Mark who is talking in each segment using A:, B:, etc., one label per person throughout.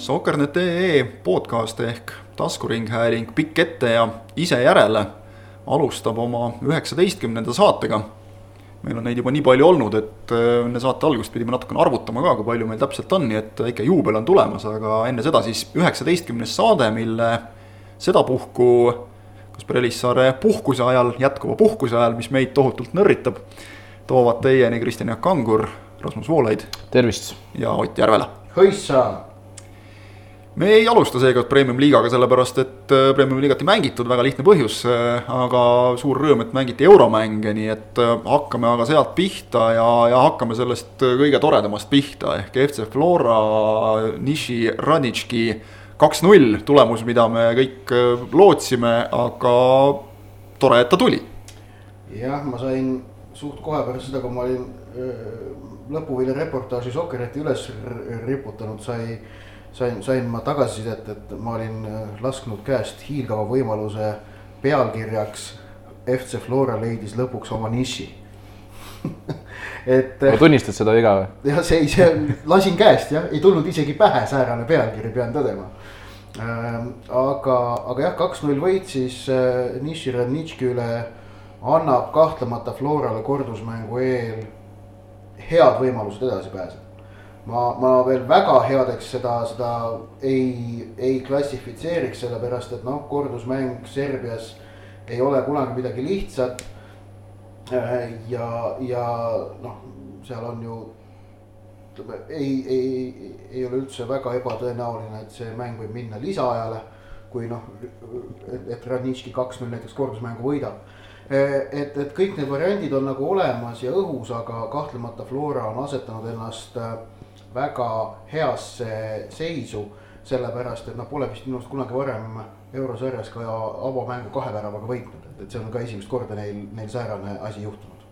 A: Soker.ee podcast ehk taskuringhääling Pikk ette ja ise järele alustab oma üheksateistkümnenda saatega. meil on neid juba nii palju olnud, et äh, enne saate algust pidime natukene arvutama ka, kui palju meil täpselt on, nii et väike juubel on tulemas, aga enne seda siis üheksateistkümnes saade, mille sedapuhku Kaspar Elissaare puhkuse ajal, jätkuva puhkuse ajal, mis meid tohutult nörritab, toovad teieni Kristjan Jaak Kangur, Rasmus Voolaid
B: tervist!
A: ja Ott Järvela.
C: hõissa!
A: Me ei alusta seekord Premium-liigaga, sellepärast et äh, Premium-liigat ei mängitud, väga lihtne põhjus, äh, aga suur rõõm, et mängiti euromänge, nii et äh, hakkame aga sealt pihta ja, ja hakkame sellest kõige toredamast pihta ehk FC Flora Nishi Raditški kaks-null, tulemus, mida me kõik lootsime, aga tore, et ta tuli.
C: jah, ma sain suht kohe pärast seda, kui ma olin lõpuvilja reportaaži Sokereti üles riputanud, sai sain, sain ma tagasisidet, et ma olin äh, lasknud käest hiilgava võimaluse pealkirjaks. FC Flora leidis lõpuks oma niši
B: et. Äh, tunnistad seda viga või?
C: jah, see, see lasin käest jah, ei tulnud isegi pähe säärane pealkiri, pean tõdema ähm,. aga, aga jah, kaks-null võit siis äh, Nishi Radnitški üle annab kahtlemata Florale kordusmängu eel head võimalused edasi pääseda ma, ma veel väga headeks seda, seda ei, ei klassifitseeriks, sellepärast et noh, kordusmäng Serbias ei ole kunagi midagi lihtsat. Äh, ja, ja noh, seal on ju ütleme, ei, ei, ei ole üldse väga ebatõenäoline, et see mäng võib minna lisaajale. kui noh, et, Radnitški kaks-null näiteks kordusmängu võidab äh, et, et kõik need variandid on nagu olemas ja õhus, aga kahtlemata Flora on asetanud ennast äh, väga heasse seisu. sellepärast, et noh, pole vist minu arust kunagi varem eurosarjas ka avamängu kahe väravaga võitnud, et, et see on ka esimest korda neil, neil säärane asi juhtunud.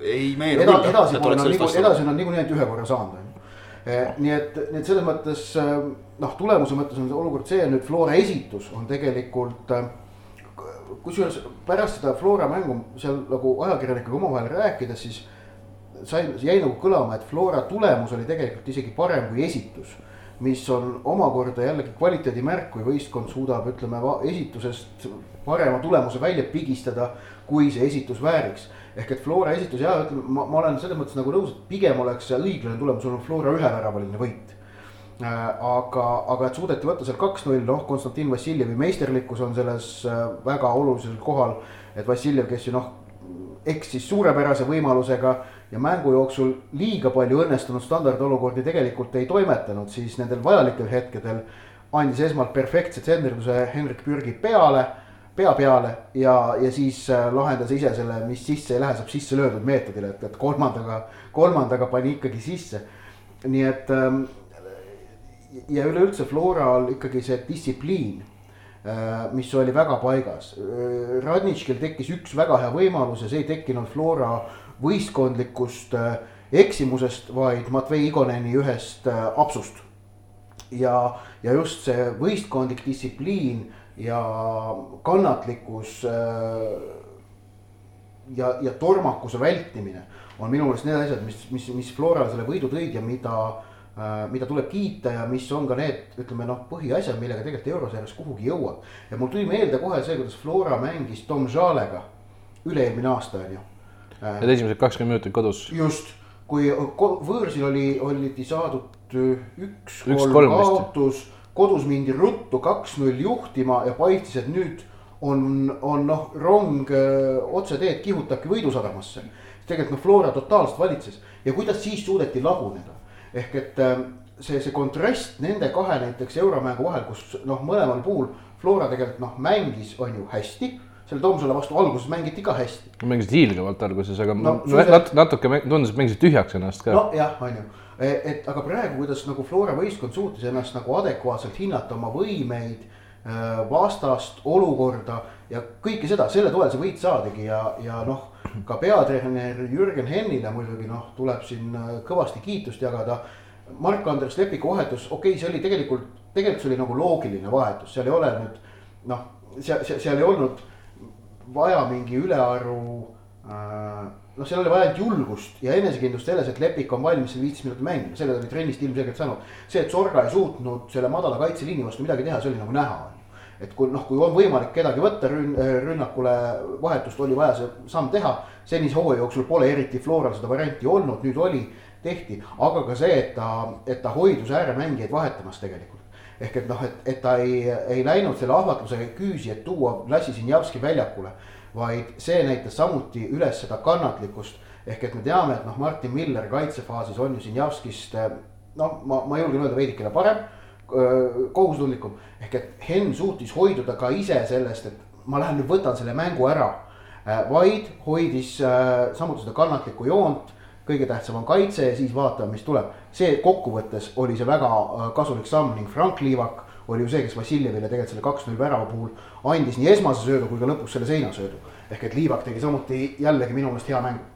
A: ei meenu
C: Eda, küll. edasi on niikuinii, edasi on nad niikuinii ainult ühe korra saanud, on ju. Eh, nii et, nii et selles mõttes eh, noh, tulemuse mõttes on see olukord see, nüüd Flora esitus on tegelikult äh, kusjuures pärast seda Flora mängu seal nagu ajakirjanikega omavahel rääkides, siis sai, jäi nagu kõlama, et Flora tulemus oli tegelikult isegi parem kui esitus. mis on omakorda jällegi kvaliteedimärk, kui võistkond suudab, ütleme esitusest parema tulemuse välja pigistada, kui see esitus vääriks. ehk et Flora esitus ja ütleme, ma, ma olen selles mõttes nagu nõus, et pigem oleks õiglane tulemus olnud Flora üheväravaline võit äh, aga, aga et suudeti võtta seal kaks-null, noh, Konstantin Vassiljevi meisterlikkus on selles äh, väga olulisel kohal. et Vassiljev, kes ju noh, eksis suurepärase võimalusega ja mängu jooksul liiga palju õnnestunud standardolukordi tegelikult ei toimetanud, siis nendel vajalikel hetkedel andis esmalt perfektse tsenderduse Henrik Pürgi peale, pea peale ja, ja siis äh, lahendas ise selle, mis sisse ei lähe, saab sisse löödud meetodil, et, et kolmandaga, kolmandaga pani ikkagi sisse. nii et ähm, ja üleüldse Floral ikkagi see distsipliin äh, mis oli väga paigas. Äh, Radnitškil tekkis üks väga hea võimalus ja see ei tekkinud Flora võistkondlikust äh, eksimusest, vaid Matvei Igoneni ühest äh, apsust. ja, ja just see võistkondlik distsipliin ja kannatlikkus äh, ja, ja tormakuse vältimine on minu meelest need asjad, mis, mis, mis Florale selle võidu tõid ja mida mida tuleb kiita ja mis on ka need, ütleme noh, põhiasjad, millega tegelikult eurosarjas kuhugi jõuab. ja mul tuli meelde kohe see, kuidas Flora mängis Tom Jalega üle-eelmine aasta on ju
B: Need esimesed kakskümmend minutit kodus.
C: just, kui võõrsil oli, oliti saadud äh, üks, üks kolm kaotus, kodus mindi ruttu kaks-null juhtima ja paistis, et nüüd on, on noh, rong äh, otseteed kihutabki Võidusadamasse. tegelikult noh, Flora totaalselt valitses ja kuidas siis suudeti laguneda. ehk et äh, see, see kontrast nende kahe näiteks euromängu vahel, kus noh, mõlemal puhul Flora tegelikult noh, mängis, on ju hästi selle Tomsole vastu alguses mängiti ka hästi.
B: mängisid hiilgavalt alguses, aga no, nat, natuke tundus, et mängisid tühjaks ennast ka.
C: nojah, on ju, e, et aga praegu, kuidas nagu Flora võistkond suutis ennast nagu adekvaatselt hinnata oma võimeid, e, vastast, olukorda ja kõike seda, selle toel see võit saadigi ja, ja noh, ka peatreener Jürgen Hennile muidugi noh, tuleb siin e, kõvasti kiitust jagada. Mark-Andres Lepiku vahetus, okei okay,, see oli tegelikult, tegelikult see oli nagu loogiline vahetus, seal ei ole nüüd noh, seal, seal, seal ei olnud vaja mingi ülearu äh, noh, seal oli vaja ainult julgust ja enesekindlust selles, et Lepik on valmis selle viisteist minutit mängima, selle ta oli trennist ilmselgelt saanud. see, et Sorga ei suutnud selle madala kaitseliini vastu midagi teha, see oli nagu näha et kui noh, kui on võimalik kedagi võtta rünn, rünnakule vahetust, oli vaja see samm teha. senise hooaja jooksul pole eriti Floral seda varianti olnud, nüüd oli, tehti, aga ka see, et ta, et ta hoidus ääremängijaid vahetamas tegelikult. Ehk et noh, et, et ta ei, ei läinud selle ahvatluse küüsi, et tuua Lassi Sinjavski väljakule. vaid see näitas samuti üles seda kannatlikkust, ehk et me teame, et noh, Martin Miller kaitsefaasis on ju Sinjavskist noh, ma, ma julgen öelda veidikene parem kohustundlikum. ehk et Henn suutis hoiduda ka ise sellest, et ma lähen nüüd võtan selle mängu ära. vaid hoidis samuti seda kannatlikku joont. Kõige tähtsam on kaitse ja siis vaatame, mis tuleb. see kokkuvõttes oli see väga kasulik samm ning Frank Liivak oli ju see, kes Vassiljevile tegelikult selle kaks-null värava puhul andis nii esmase söödu kui ka lõpus selle seinasöödu. ehk et Liivak tegi samuti jällegi minu meelest hea mängu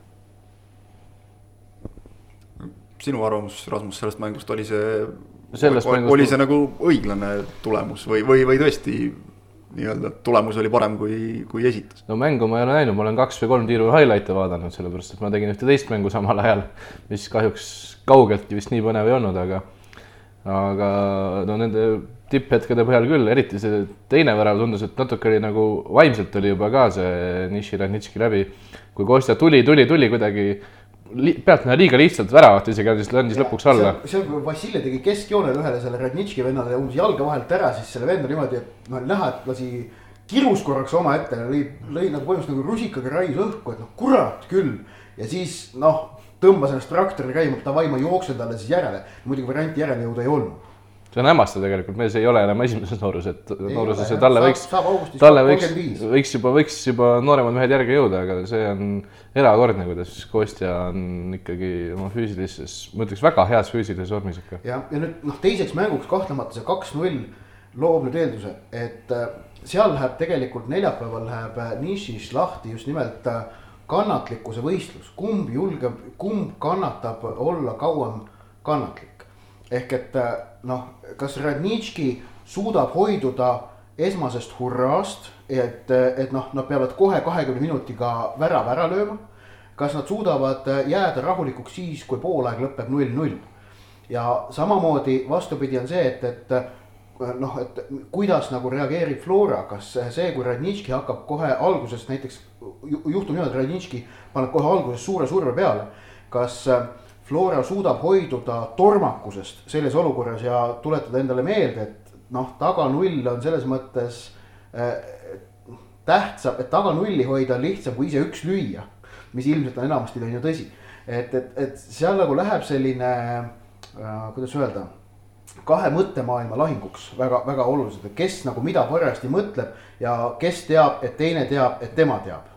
A: sinu arvamus, Rasmus, sellest mängust oli see mängust. oli see nagu õiglane tulemus või, või, või tõesti nii-öelda tulemus oli parem, kui, kui esitas?
B: no mängu ma ei ole näinud, ma olen kaks või kolm tiiru highlight'e vaadanud, sellepärast et ma tegin ühte teist mängu samal ajal, mis kahjuks kaugeltki vist nii põnev ei olnud, aga aga no nende tipphetkede põhjal küll, eriti see teine värav tundus, et natuke oli nagu vaimselt oli juba ka see Nishi Radnitski läbi. kui Kostja tuli, tuli, tuli kuidagi pealtnäha liiga lihtsalt väravat isegi andis, andis lõpuks alla.
C: see, kui Vassiljev tegi keskjoonele ühele selle Radnitški vennale umbes jalge vahelt ära, siis selle vend niimoodi, et noh näha, et lasi kirus korraks omaette, lõi, lõi nagu põhimõtteliselt nagu rusikaga raius õhku, et noh kurat küll. ja siis noh, tõmbas ennast traktori käima, davai, ma jooksen talle siis järele. muidugi varianti järele jõuda ei olnud
B: see on hämmastav tegelikult, mees ei ole enam esimeses nooruses, et nooruses ja talle võiks, talle võiks, võiks juba, võiks juba nooremad mehed järgi jõuda, aga see on erakordne, kuidas Kostja on ikkagi oma füüsilises, ma ütleks väga heas füüsilises vormis ikka.
C: ja, ja nüüd noh, teiseks mänguks kahtlemata see kaks-null loob nüüd eelduse, et äh, seal läheb tegelikult neljapäeval läheb äh, nišis lahti just nimelt äh, kannatlikkuse võistlus, kumb julgeb, kumb kannatab olla kauem kannatlik ehk et äh, noh, kas Radnitški suudab hoiduda esmasest hurraast, et, et noh, nad peavad kohe kahekümne minutiga värava ära lööma. kas nad suudavad äh, jääda rahulikuks siis, kui poolaeg lõpeb null-null. ja samamoodi vastupidi on see, et, et äh, noh, et kuidas nagu reageerib Flora, kas see, kui Radnitški hakkab kohe alguses näiteks juhtub niimoodi, et Radnitški paneb kohe alguses suure surve peale, kas äh, Flora suudab hoiduda tormakusest selles olukorras ja tuletada endale meelde, et noh, taganull on selles mõttes äh, tähtsam, et taganulli hoida on lihtsam kui ise üks lüüa. mis ilmselt on enamasti on ju tõsi, et, et, et seal nagu läheb selline äh,, kuidas öelda kahe mõttemaailma lahinguks väga-väga oluliselt, et kes nagu mida parajasti mõtleb ja kes teab, et teine teab, et tema teab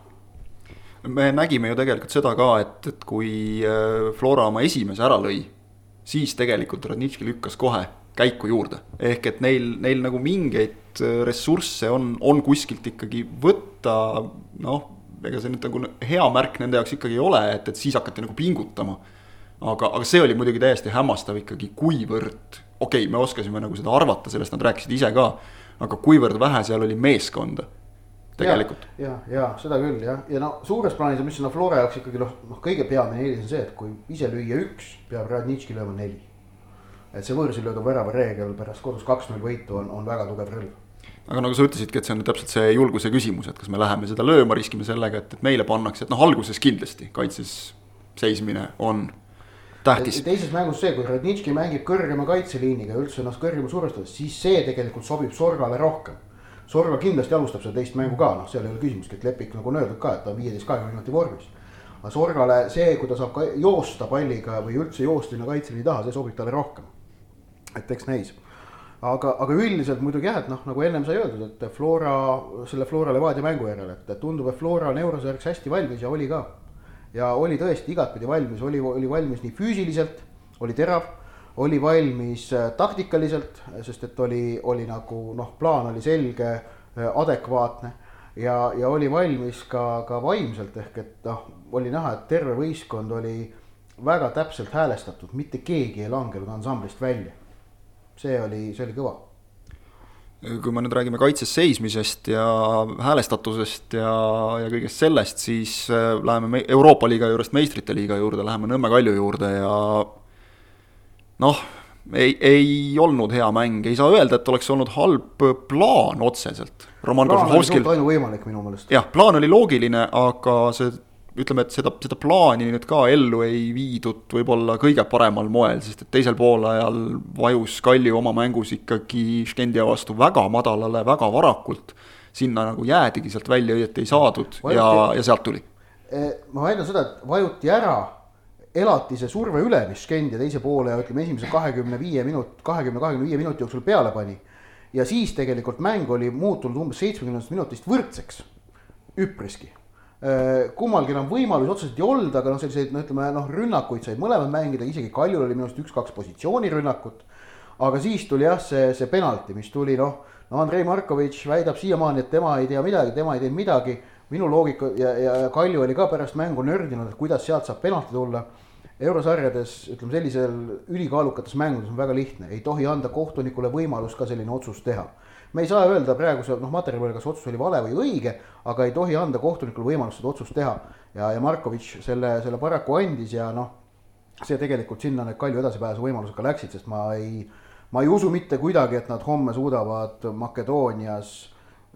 A: me nägime ju tegelikult seda ka, et, et kui äh, Flora oma esimese ära lõi, siis tegelikult Radnitški lükkas kohe käiku juurde. ehk et neil, neil nagu mingeid äh, ressursse on, on kuskilt ikkagi võtta, noh, ega see nüüd nagu hea märk nende jaoks ikkagi ei ole, et, et siis hakati nagu pingutama. aga, aga see oli muidugi täiesti hämmastav ikkagi, kuivõrd, okei okay,, me oskasime nagu seda arvata, sellest nad rääkisid ise ka, aga kuivõrd vähe seal oli meeskonda tegelikult.
C: ja, ja seda küll jah, ja no suures plaanis, mis on Flora jaoks ikkagi noh, noh, kõige peamine eelis on see, et kui ise lüüa üks, peab Radnitški lööma neli. et see võõrsil löödud värava reegel pärast kodus kaks-null võitu on, on väga tugev relv
A: aga nagu sa ütlesidki, et see on täpselt see julguse küsimus, et kas me läheme seda lööma, riskime sellega, et, et meile pannakse, et noh, alguses kindlasti kaitses seismine on tähtis.
C: teises mängus see, kui Radnitški mängib kõrgema kaitseliiniga ja üldse ennast kõrgema survestades, siis see tegelikult sobib Sorgale rohkem Sorga kindlasti alustab seda teist mängu ka, noh, seal ei ole küsimustki, et Lepik nagu on öeldud ka, et ta on viieteist, kahekümne minuti vormis. aga Sorgale see, kui ta saab ka joosta palliga või üldse joosta sinna kaitseliini taha, see sobib talle rohkem. et eks näis. aga, aga üldiselt muidugi jah, et noh, nagu ennem sai öeldud, et Flora, selle Flora Levadia mängu järel, et tundub, et Flora on eurosarjaks hästi valmis ja oli ka. ja oli tõesti igatpidi valmis, oli, oli valmis nii füüsiliselt, oli terav oli valmis äh, taktikaliselt, sest et oli, oli nagu noh, plaan oli selge, äh, adekvaatne. Ja, ja oli valmis ka, ka vaimselt ehk et noh, oli näha, et terve võistkond oli väga täpselt häälestatud, mitte keegi ei langenud ansamblist välja. see oli, see oli kõva.
A: Kui me nüüd räägime kaitses seismisest ja häälestatusest ja, ja kõigest sellest, siis äh, läheme me Euroopa liiga juurest meistrite liiga juurde, läheme Nõmme Kalju juurde ja noh, ei, ei olnud hea mäng, ei saa öelda, et oleks olnud halb plaan otseselt.
C: oli suht ainuvõimalik minu meelest.
A: jah, plaan oli loogiline, aga see ütleme, et seda, seda plaani nüüd ka ellu ei viidud võib-olla kõige paremal moel, sest et teisel poolajal vajus Kalju oma mängus ikkagi Skendia vastu väga madalale, väga varakult. sinna nagu jäädigi sealt välja, õieti ei saadud vajuti, ja, ja sealt tuli.
C: Eh, ma väidan seda, et vajuti ära, elati see surve üle, mis Skendia teise poole ja ütleme, esimese kahekümne viie minut, kahekümne, kahekümne viie minuti jooksul peale pani. ja siis tegelikult mäng oli muutunud umbes seitsmekümnendast minutist võrdseks, üpriski Äh, kummalgi enam võimalusi otseselt ei olnud, aga noh, selliseid no ütleme noh, rünnakuid said mõlemad mängida, isegi Kaljul oli minu arust üks-kaks positsioonirünnakut. aga siis tuli jah, see, see penalti, mis tuli noh, no Andrei Markovitš väidab siiamaani, et tema ei tea midagi, tema ei teinud midagi. minu loogika ja, ja Kalju oli ka pärast mängu nördinud, et kuidas sealt saab penalti tulla. Eurosarjades ütleme sellisel ülikaalukates mängudes on väga lihtne, ei tohi anda kohtunikule võimalust ka selline otsus teha me ei saa öelda praeguse noh, materjali peale, kas otsus oli vale või õige, aga ei tohi anda kohtunikule võimalust seda otsust teha. ja, ja Markovitš selle, selle paraku andis ja noh, see tegelikult sinna need Kalju edasipääsu võimalused ka läksid, sest ma ei, ma ei usu mitte kuidagi, et nad homme suudavad Makedoonias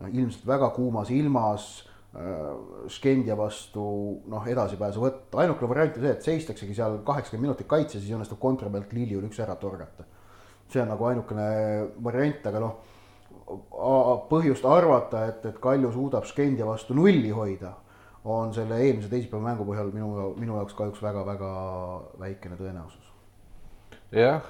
C: no, ilmselt väga kuumas ilmas Skendia vastu noh, edasipääsu võtta, ainukene variant on see, et seistaksegi seal kaheksakümmend minutit kaitses, siis õnnestub kontra pealt Liliul üks ära torgata. see on nagu ainukene variant, aga noh põhjust arvata, et, et Kalju suudab Skendia vastu nulli hoida, on selle eelmise teisipäeva mängu põhjal minu, minu jaoks kahjuks väga-väga väikene tõenäosus.
B: jah,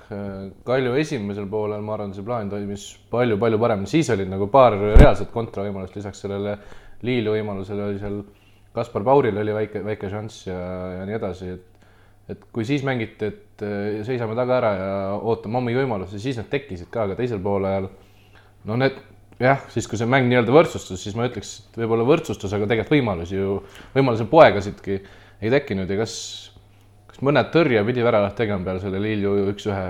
B: Kalju esimesel poolel, ma arvan, see plaan toimis palju-palju paremini, siis olid nagu paar reaalset kontravõimalust, lisaks sellele Liilu võimalusele oli seal Kaspar Pauril oli väike, väike šanss ja, ja nii edasi, et et kui siis mängiti, et seisame taga ära ja ootame omi võimalusi, siis need tekkisid ka, aga teisel poolajal no need jah, siis kui see mäng nii-öelda võrdsustus, siis ma ütleks, et võib-olla võrdsustus, aga tegelikult võimalusi ju, võimalusi poegasidki ei tekkinud ja kas, kas mõned tõrje pidi väravat tegema peale selle Lilju üks-ühe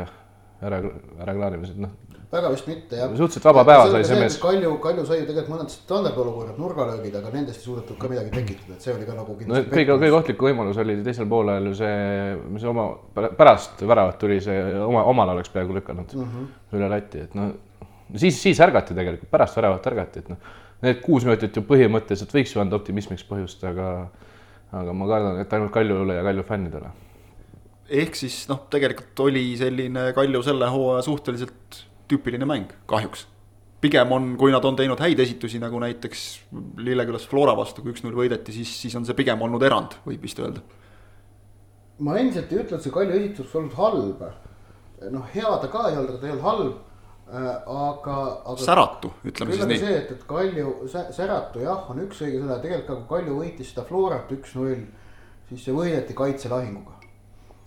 B: ära, ära klaarimise, et noh.
C: väga vist mitte jah.
B: suhteliselt vaba päeva sai see mees.
C: Kalju, Kalju sai ju tegelikult mõned standardolukorrad, nurgalöögid, aga nendest ei suudetud ka midagi tekitada, et see oli ka nagu
B: no, kõige, kõige ohtlikum võimalus oli teisel poolel ju see, mis oma, pärast väravat tuli see oma, omal oleks peaaegu lükanud mm -hmm. üle lati, et noh siis, siis ärgati tegelikult, pärast väravat ärgati, et noh, need kuus minutit ju põhimõtteliselt võiks ju anda optimismiks põhjust, aga aga ma kardan, et ainult Kaljule ja Kalju fännidele.
A: Ehk siis noh, tegelikult oli selline Kalju selle hooaja suhteliselt tüüpiline mäng, kahjuks. pigem on, kui nad on teinud häid esitusi, nagu näiteks Lillekülas Flora vastu, kui üks-null võideti, siis, siis on see pigem olnud erand, võib vist öelda.
C: ma endiselt ei ütle, et see Kalju esitus olnud halb. noh, hea ta ka ei olnud, aga ta ei olnud halb Äh, aga, aga.
A: säratu, ütleme siis nii.
C: see, et, et Kalju, säratu jah, on üks õige sõna, tegelikult ka kui Kalju võitis seda Florat üks-null, siis see võideti kaitselahinguga.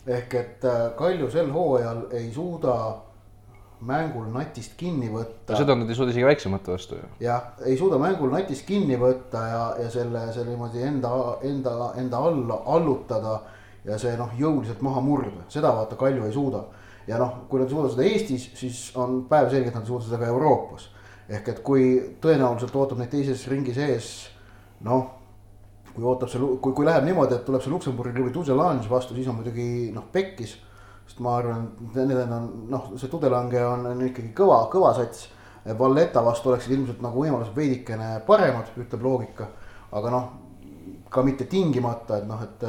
C: Ehk et äh, Kalju sel hooajal ei suuda mängul natist kinni võtta.
B: seda nad ei suuda isegi väiksemate vastu ju.
C: jah, ei suuda mängul natist kinni võtta ja, ja selle, selle niimoodi enda, enda, enda alla allutada ja see noh, jõuliselt maha murda, seda vaata Kalju ei suuda ja noh, kui nad ei suuda seda Eestis, siis on päevselge, et nad ei suuda seda ka Euroopas. ehk et kui tõenäoliselt ootab neid teises ringis ees, noh, kui ootab see, kui, kui läheb niimoodi, et tuleb see Luksemburgi klubi Tudelange vastu, siis on muidugi noh, pekkis. sest ma arvan, et nendel on noh, see Tudelange on, on ikkagi kõva, kõva sats. Valletta vastu oleksid ilmselt nagu võimalused veidikene paremad, ütleb loogika. aga noh, ka mitte tingimata, et noh, et,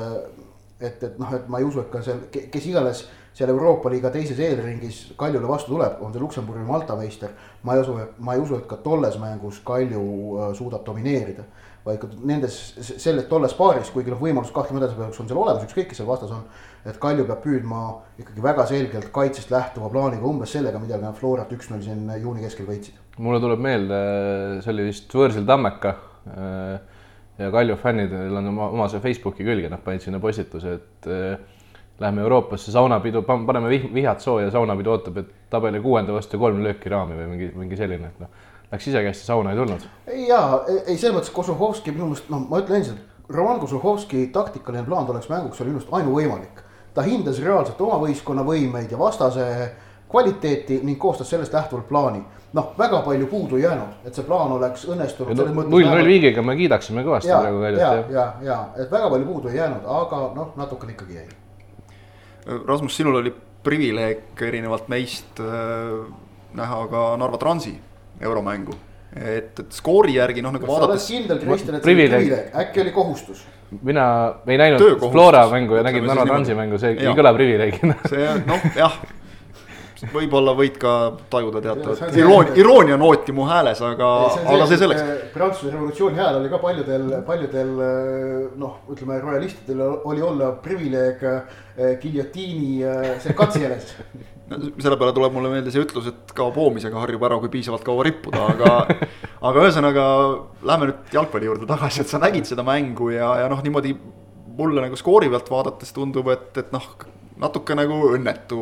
C: et, et noh, et ma ei usu, et ka seal, kes iganes seal Euroopa liiga teises eelringis Kaljule vastu tuleb, on see Luksemburgi või Malta meister. ma ei usu, ma ei usu, et ka tolles mängus Kalju äh, suudab domineerida. Vaid ka nendes, selles, tolles paaris, kuigi noh, võimalus kahtlemata edasipäevaks on seal olemas, ükskõik kes seal vastas on. et Kalju peab püüdma ikkagi väga selgelt kaitsest lähtuva plaaniga, umbes sellega, millega nad Florat üks-null siin juuni keskel võitsid.
B: mulle tuleb meelde, see oli vist Võõrsil Tammeka äh, ja Kalju fännidel on oma, oma see Facebooki külge, nad panid sinna postituse, et äh, Läheme Euroopasse saunapidu, paneme vih-, vihad sooja, saunapidu ootab, et tabeli kuuenda vastu kolm lööki raami või mingi, mingi selline, et noh. Läks ise käest ja sauna ei tulnud.
C: ja ei, selles mõttes Kosohovski minu meelest, noh, ma ütlen endiselt, Roman Kosohovski taktikaline plaan tolleks mänguks oli minu arust ainuvõimalik. ta hindas reaalselt oma võistkonna võimeid ja vastase kvaliteeti ning koostas sellest lähtuvalt plaani. noh, väga palju puudu ei jäänud, et see plaan oleks õnnestunud.
B: null null viigiga me kiidaksime kõvasti praegu
C: Kaljut. ja, ja, ja, et väga palju puudu ei jäänud, aga noh, natukene ikkagi jäi.
A: Rasmus, sinul oli privileeg erinevalt meist äh, näha ka Narva Transi euromängu. et, et skoori järgi noh, nagu vaadates.
C: sa oled kindel, Kristjan, et see oli privileeg, äkki oli kohustus?
B: mina ei näinud Flora mängu ja nägin Narva Transi mängu, see ei kõla privileegina.
A: see noh, jah võib-olla võid ka tajuda teatavat iroonia, iroonia nooti mu hääles, aga, aga see selleks.
C: Prantsuse revolutsiooni ajal oli ka paljudel, paljudel noh, ütleme royalistidel oli olla privileeg eh, giljotiini eh, see katsejäles
A: selle peale tuleb mulle meelde see ütlus, et ka poomisega harjub ära, kui piisavalt kaua rippuda, aga aga ühesõnaga lähme nüüd jalgpalli juurde tagasi, et sa nägid seda mängu ja, ja noh, niimoodi mulle nagu skoori pealt vaadates tundub, et, et noh, natuke nagu õnnetu,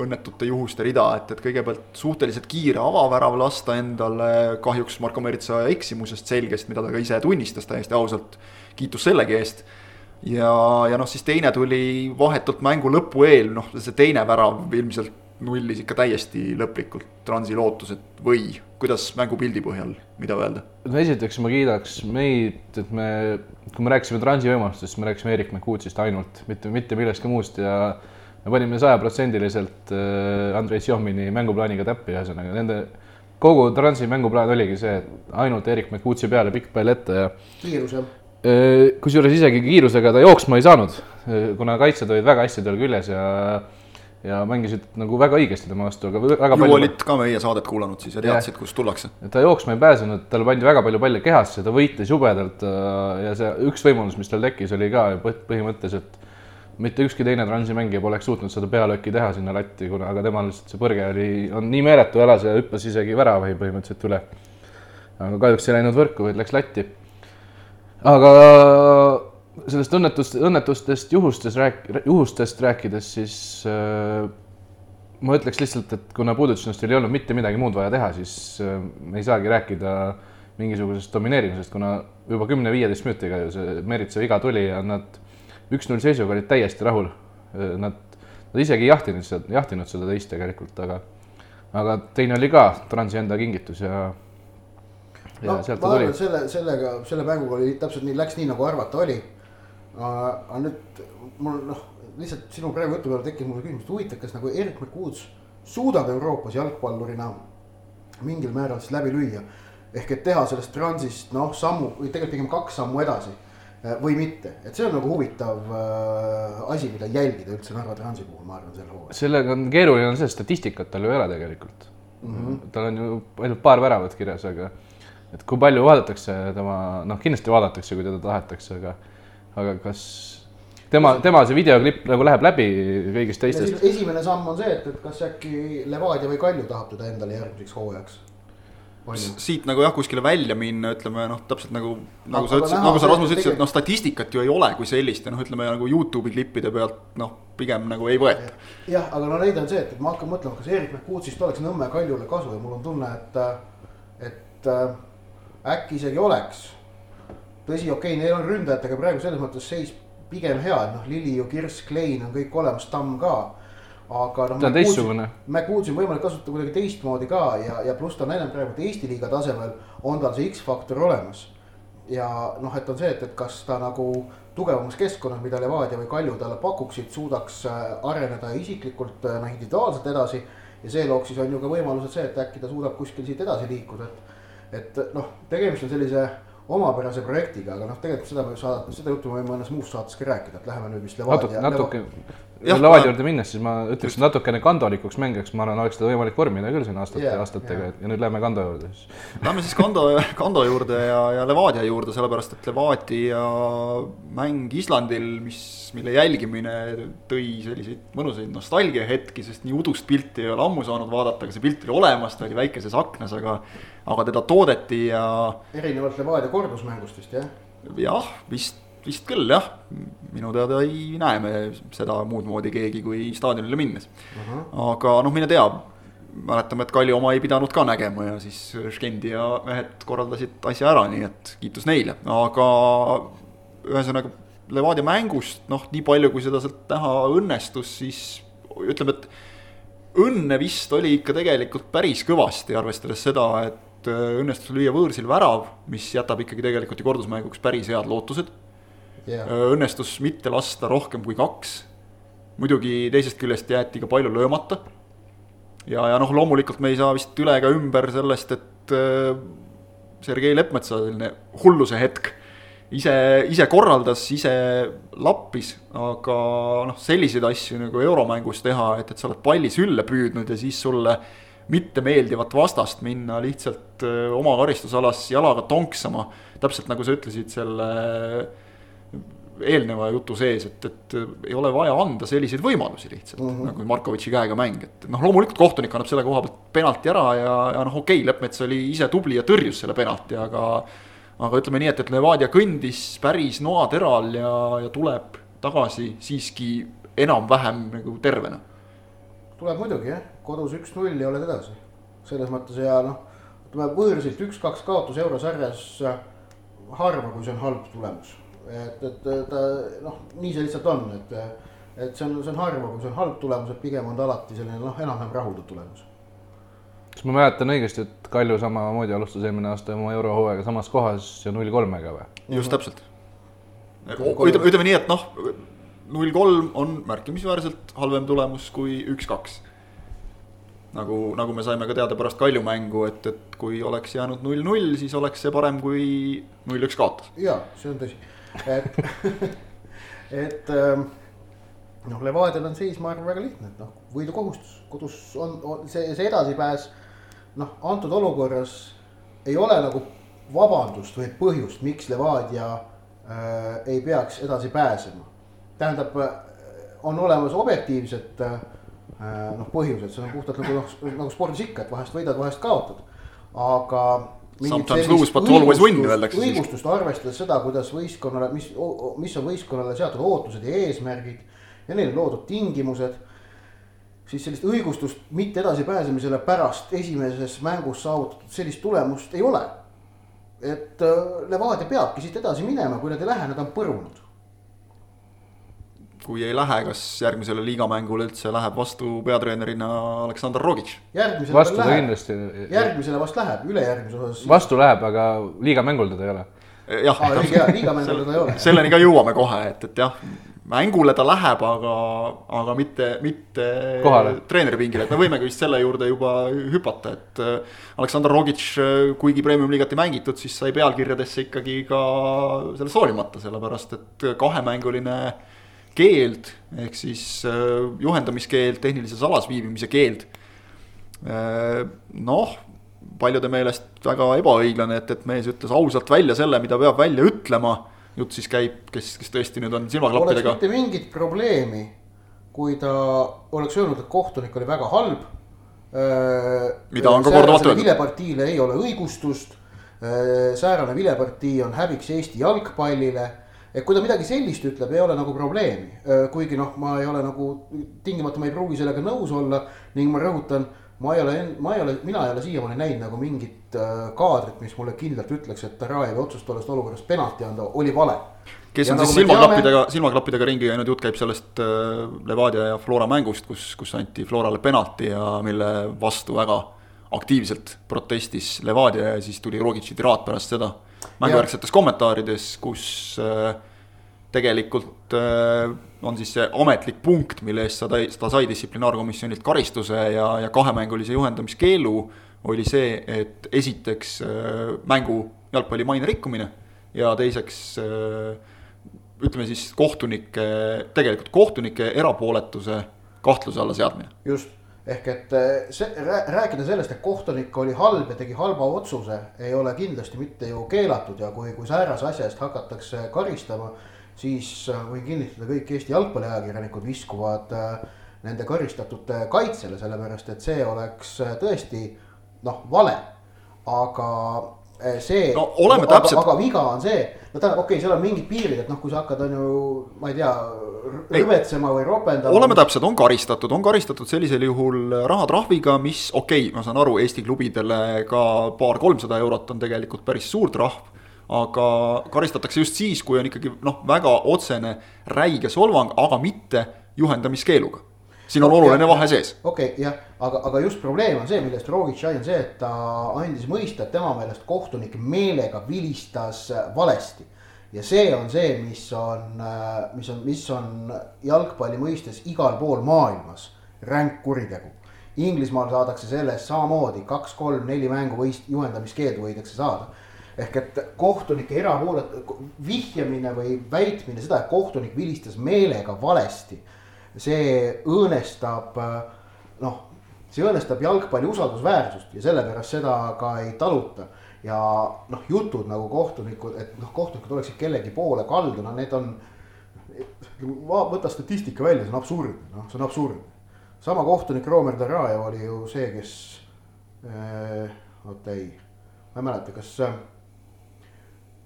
A: õnnetute juhuste rida, et, et kõigepealt suhteliselt kiire avavärav lasta endale kahjuks Marko Meritsa eksimusest selgest, mida ta ka ise tunnistas täiesti ausalt. kiitus sellegi eest. Ja, ja noh, siis teine tuli vahetult mängu lõpu eel, noh, see teine värav ilmselt nullis ikka täiesti lõplikult Transi lootused või kuidas mängupildi põhjal, mida öelda?
B: no esiteks ma kiidaks meid, et me, kui me rääkisime Transi võimalustest, siis me rääkisime Erik McCuutsist ainult, mitte, mitte millestki muust ja me panime sajaprotsendiliselt äh, Andrei Sjomini mänguplaaniga täppi, ühesõnaga nende kogu Transi mänguplaan oligi see, et ainult Erik McCuutsi peale pikk pall ette ja.
C: kiirus jah?
B: Äh, kusjuures isegi kiirusega ta jooksma ei saanud, äh, kuna kaitsjad olid väga hästi tal küljes ja ja mängisid nagu väga õigesti tema vastu, aga väga
A: ju palju. olid ka meie saadet kuulanud siis ja teadsid, kust tullakse.
B: ta jooksma ei pääsenud, talle pandi väga palju palle kehasse, ta võitles jubedalt äh, ja see üks võimalus, mis tal tekkis, oli ka põhimõtteliselt mitte ükski teine transi mängija poleks suutnud seda pealööki teha sinna latti, kuna, aga temal lihtsalt see põrge oli, on nii meeletu jalas ja hüppas isegi väravahi põhimõtteliselt üle. aga kahjuks ei läinud võrku, vaid läks latti. Aga sellest õnnetust, õnnetustest juhustest rääk-, juhustest rääkides, siis äh, ma ütleks lihtsalt, et kuna Pudutsinostil ei olnud mitte midagi muud vaja teha, siis äh, me ei saagi rääkida mingisugusest domineerimisest, kuna juba kümne-viieteist minutiga ju see Meritsa viga tuli ja nad üks-null seisuga olid täiesti rahul. Äh, nad, nad isegi ei jahtinud seda, jahtinud seda teist tegelikult, aga, aga teine oli ka Transi enda kingitus ja
C: no, sealt ta tuli. selle, sellega, selle mänguga oli täpselt nii, läks nii nagu arvata oli aga nüüd mul noh, lihtsalt sinu praegu jutu peale tekkis mul küsimus, et huvitav, kas nagu Erik McWoods suudab Euroopas jalgpallurina mingil määral siis läbi lüüa. ehk et teha sellest transist noh, sammu või tegelikult pigem kaks sammu edasi eh, või mitte, et see on nagu huvitav äh, asi, mida jälgida üldse Narva Transi puhul, ma arvan, sel hooajal.
B: sellega on keeruline on see, statistikat tal ju ei ole tegelikult mm. -hmm. tal on ju ainult paar väravat kirjas, aga et kui palju vaadatakse tema, noh, kindlasti vaadatakse, kui teda tahetakse, aga aga kas tema, tema see videoklipp nagu läheb läbi kõigist teistest?
C: esimene samm on see, et, et kas äkki Levadia või Kalju tahab teda endale järgmiseks hooajaks?
A: siit nagu jah, kuskile välja minna, ütleme noh, täpselt nagu, nagu sa ütlesid, nagu sa Rasmus ütlesid, et noh, statistikat ju ei ole kui sellist ja noh, ütleme nagu Youtube'i klippide pealt noh, pigem nagu ei võeta.
C: jah, aga no neid on see, et, et ma hakkan mõtlema, kas Erik McCuutsist oleks Nõmme Kaljule kasu ja mul on tunne, et, et äh, äkki isegi oleks tõsi, okei okay,, neil on ründajatega praegu selles mõttes seis pigem hea, et noh, Liliu, Kirss, Klein on kõik olemas, Tamm ka. aga noh.
B: ta on teistsugune.
C: McWoodsi on võimalik kasutada kuidagi teistmoodi ka ja, ja pluss ta on näidanud praegu, Eesti liiga tasemel on tal see X-faktor olemas. ja noh, et on see, et, et kas ta nagu tugevamas keskkonnas, mida Levadia või Kalju talle pakuksid, suudaks äh, areneda isiklikult äh, noh individuaalselt edasi. ja see looks siis on ju ka võimalused see, et äkki ta suudab kuskil siit edasi liikuda, et, et noh, tegemist on sellise omapärase projektiga, aga noh, tegelikult seda me saada, seda juttu me võime mõnes muus saates ka rääkida, et läheme nüüd vist
B: Levadia. natuke, natuke, Levadia juurde minnes, siis ma ütleks natukene kandolikuks mängijaks, ma arvan, oleks seda võimalik vormida küll siin aastate yeah,, aastatega yeah. ja nüüd läheme Kando juurde siis.
A: Lähme siis Kando, Kando juurde ja, ja Levadia juurde, sellepärast et Levadia mäng Islandil, mis, mille jälgimine tõi selliseid mõnusaid nostalgiahetki, sest nii udust pilti ei ole ammu saanud vaadata, aga see pilt oli olemas, ta oli väikeses aknas, aga aga teda toodeti ja.
C: erinevalt Levadia kordusmängust vist jah?
A: jah, vist, vist küll jah, minu teada ei näe me seda muud moodi keegi kui staadionile minnes uh. -huh. aga noh, mine tea, mäletame, et Kalju oma ei pidanud ka nägema ja siis Škendi ja mehed korraldasid asja ära, nii et kiitus neile, aga ühesõnaga Levadia mängust noh, nii palju, kui seda sealt näha õnnestus, siis ütleme, et õnne vist oli ikka tegelikult päris kõvasti, arvestades seda, et õnnestus lüüa võõrsil värav, mis jätab ikkagi tegelikult ju kordusmänguks päris head lootused yeah.. õnnestus mitte lasta rohkem kui kaks. muidugi teisest küljest jäeti ka palju löömata. ja, ja noh, loomulikult me ei saa vist üle ega ümber sellest, et Sergei Leppmetsa selline hulluse hetk ise, ise korraldas, ise lappis, aga noh, selliseid asju nagu euromängus teha, et, et sa oled palli sülle püüdnud ja siis sulle mittemeeldivat vastast minna lihtsalt öö, oma karistusalas jalaga tonksama. täpselt nagu sa ütlesid selle eelneva jutu sees, et, et ei ole vaja anda selliseid võimalusi lihtsalt mm, -hmm. nagu Markovitši käega mäng, et noh, loomulikult kohtunik annab selle koha pealt penalti ära ja, ja noh, okei okay,, Leppmets oli ise tubli ja tõrjus selle penalti, aga aga ütleme nii, et, et Levadia kõndis päris noateral ja, ja tuleb tagasi siiski enam-vähem nagu tervena.
C: tuleb muidugi jah, kodus üks-null ja oled edasi. selles mõttes ja noh, ütleme võõrsilt üks-kaks kaotus eurosarjas harva, kui see on halb tulemus. Et, et ta noh, nii see lihtsalt on, et, et see on, see on harva, kui see on halb tulemus, et pigem on ta alati selline noh, enam-vähem rahuldav tulemus
B: kas ma mäletan õigesti, et Kalju samamoodi alustas eelmine aasta oma eurohooaega samas kohas ja null kolmega või?
A: just täpselt. ütleme, ütleme nii, et noh, null kolm on märkimisväärselt halvem tulemus kui üks-kaks. nagu, nagu me saime ka teada pärast Kalju mängu, et, et kui oleks jäänud null-null, siis oleks see parem kui null-üks kaotus.
C: ja see on tõsi, et et ähm, noh, Levadial on seis, ma arvan, väga lihtne, et noh, võidukohustus, kodus on, on see, see edasipääs noh, antud olukorras ei ole nagu vabandust või põhjust, miks Levadia äh, ei peaks edasi pääsema. tähendab, äh, on olemas objektiivsed äh, noh, põhjused, see on puhtalt nagu noh, nagu spordis ikka, et vahest võidad, vahest kaotad, aga.
A: Sometimes lose but always win öeldakse
C: õigustust arvestades seda, kuidas võistkonnale, mis, mis on võistkonnale seatud ootused ja eesmärgid ja neile loodud tingimused siis sellist õigustust mitte edasipääsemisele pärast esimeses mängus saavutatud sellist tulemust ei ole. et äh, Levadia peabki siit edasi minema, kui nad ei lähe, nad on põrunud.
A: Kui ei lähe, kas järgmisele liigamängule üldse läheb vastu peatreenerina Aleksandr Rogic?
B: vastu ta kindlasti.
C: järgmisele vast läheb, ülejärgmise osas.
B: vastu läheb, aga liigamängul teda ei ole
A: jah
C: ah,, liigamängul teda ei ole.
A: selleni ka jõuame kohe, et, et jah, mängule ta läheb, aga, aga mitte, mitte treeneripingile, et me võimegi vist selle juurde juba hüpata, et. Äh, Aleksandr Rogic, äh, kuigi premium-liigat ei mängitud, siis sai pealkirjadesse ikkagi ka sellest hoolimata, sellepärast et kahemänguline keeld ehk siis äh, juhendamiskeeld, tehnilises alas viibimise keeld. noh, paljude meelest väga ebaõiglane, et, et mees ütles ausalt välja selle, mida peab välja ütlema jutt siis käib, kes, kes tõesti nüüd on silmaklappidega.
C: mitte mingit probleemi, kui ta oleks öelnud, et kohtunik oli väga halb.
A: Äh, mida on ka korduvalt öeldud.
C: vilepartiile ei ole õigustust. Äh, säärane vilepartii on häbiks Eesti jalgpallile et kui ta midagi sellist ütleb, ei ole nagu probleemi, kuigi noh, ma ei ole nagu tingimata ma ei pruugi sellega nõus olla ning ma rõhutan ma ei ole, ma ei ole, mina ei ole siiamaani näinud nagu mingit kaadrit, mis mulle kindlalt ütleks, et Tarajevi otsus tollest olukorrast penalti anda oli vale.
A: kes on ja siis nagu silmaklappidega teame..., silmaklappidega ringi käinud, jutt käib sellest Levadia ja Flora mängust, kus, kus anti Florale penalti ja mille vastu väga aktiivselt protestis Levadia ja siis tuli Rogitši tiraat pärast seda. Mängujärgsetes kommentaarides, kus äh, tegelikult äh, on siis see ametlik punkt, mille eest ta, ta sai distsiplinaarkomisjonilt karistuse ja, ja kahemängulise juhendamiskeelu. oli see, et esiteks äh, mängu jalgpalli maine rikkumine ja teiseks ütleme siis kohtunike, tegelikult kohtunike erapooletuse kahtluse alla seadmine.
C: just, ehk et see, rääkida sellest, et kohtunik oli halb ja tegi halva otsuse, ei ole kindlasti mitte ju keelatud ja kui, kui säärase asja eest hakatakse karistama siis äh, võin kinnitada, kõik Eesti jalgpalliajakirjanikud viskuvad äh, nende karistatute kaitsele, sellepärast et see oleks tõesti noh, vale. aga see
A: no,, aga,
C: aga viga on see, no tähendab, okei okay,, seal on mingid piirid, et noh, kui sa hakkad, on ju, ma ei tea, rüvetsema või ropendama.
A: oleme täpsed, on karistatud, on karistatud sellisel juhul rahatrahviga, mis okei okay,, ma saan aru, Eesti klubidele ka paar-kolmsada eurot on tegelikult päris suur trahv aga karistatakse just siis, kui on ikkagi noh, väga otsene räige solvang, aga mitte juhendamiskeeluga. Siin on oluline vahe sees.
C: okei okay,, jah, aga, aga just probleem on see, millest Rogic sai, on see, et ta andis mõista, et tema meelest kohtunik meelega vilistas valesti. ja see on see, mis on, mis on, mis on jalgpalli mõistes igal pool maailmas ränk kuritegu. Inglismaal saadakse selle eest samamoodi kaks-kolm-neli mängu võist-, juhendamiskeeldu võidakse saada ehk et kohtunike erapoolet-, vihjamine või väitmine seda, et kohtunik vilistas meelega valesti see õõnestab noh, see õõnestab jalgpalli usaldusväärsust ja sellepärast seda ka ei taluta. ja noh, jutud nagu kohtunikud, et noh, kohtunikud oleksid kellegi poole kaldu, no need on. võta statistika välja, see on absurdne, noh, see on absurdne. sama kohtunik Romer Darajev oli ju see, kes äh,, oota ei, ma ei mäleta, kas äh,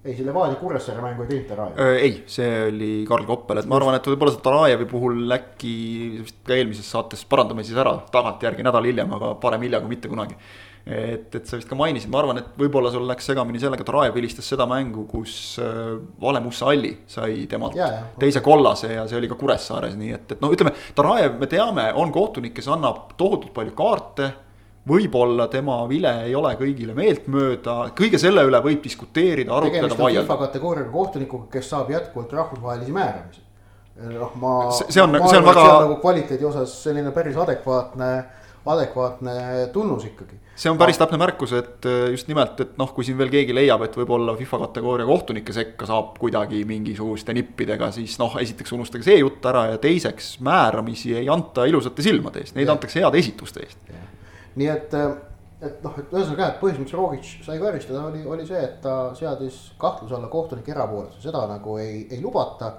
C: ei, see Levadia Kuressaare mängu ei teinud Tarajev.
A: ei, see oli Karl Koppel, et ma arvan, et võib-olla seda Tarajevi puhul äkki vist ka eelmises saates parandame siis ära tagantjärgi nädal hiljem, aga parem hilja kui mitte kunagi. et, et sa vist ka mainisid, ma arvan, et võib-olla sul läks segamini sellega, Tarajev vilistas seda mängu, kus Vale Mussa Alli sai temalt ja, ja, teise kollase ja see oli ka Kuressaares, nii et, et noh, ütleme, Tarajev, me teame, on kohtunik, kes annab tohutult palju kaarte võib-olla tema vile ei ole kõigile meeltmööda, kõige selle üle võib diskuteerida, arutleda,
C: vaielda. FIFA kategooriaga kohtunikuga, kes saab jätkuvalt rahvusvahelisi määramisi. noh, ma.
A: see on, see on väga.
C: nagu kvaliteedi osas selline päris adekvaatne, adekvaatne tunnus ikkagi.
A: see on päris täpne märkus, et äh, just nimelt, et noh, kui siin veel keegi leiab, et võib-olla FIFA kategooria kohtunike sekka saab kuidagi mingisuguste nippidega, siis noh, esiteks unustage see jutt ära ja teiseks määramisi ei anta ilusate silmade eest, neid ja. antakse heade esituste eest
C: nii et, äh, et noh, et ühesõnaga jah, et põhjus, miks Rogic sai karistada, oli, oli see, et ta seadis kahtluse alla kohtunike erapooletuse, seda nagu ei, ei lubata.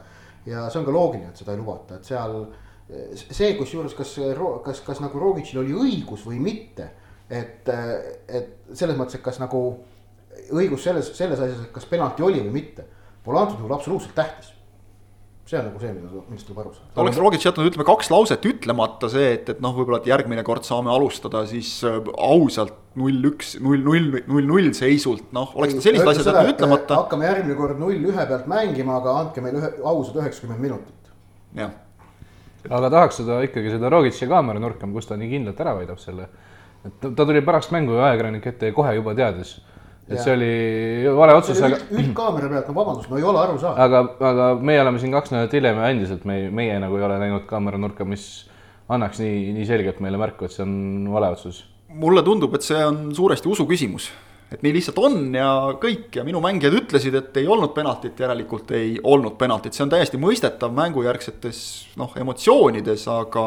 C: ja see on ka loogiline, et seda ei lubata, et seal see, kusjuures, kas, kas, kas nagu Rogicil oli õigus või mitte. et, et selles mõttes, et kas nagu õigus selles, selles asjas, et kas penalti oli või mitte, pole antud juhul absoluutselt tähtis see on nagu see, mida, millest tuleb aru saada.
A: oleks Rogic jätnud ütleme kaks lauset ütlemata see, et, et noh, võib-olla, et järgmine kord saame alustada siis äh, ausalt null üks, null null, null null seisult, noh, oleks ta sellised asjad jätnud ütlemata.
C: hakkame järgmine kord null ühe pealt mängima, aga andke meile ühe, ausad üheksakümmend minutit.
A: jah.
B: aga tahaks seda ikkagi seda Rogic'i kaamera nurka, kus ta nii kindlalt ära võidab selle. et ta tuli pärast mängu ajakirjanike ette ja kohe juba teadis et ja. see oli vale otsus,
C: aga. üldkaamera pealt, no vabandust, no ei ole aru saada.
B: aga, aga meie oleme siin kaks nädalat hiljem ja endiselt me, meie nagu ei ole näinud kaameranurka, mis annaks nii, nii selgelt meile märku, et see on vale otsus.
A: mulle tundub, et see on suuresti usu küsimus. et nii lihtsalt on ja kõik ja minu mängijad ütlesid, et ei olnud penaltit, järelikult ei olnud penaltit, see on täiesti mõistetav mängujärgsetes noh, emotsioonides, aga,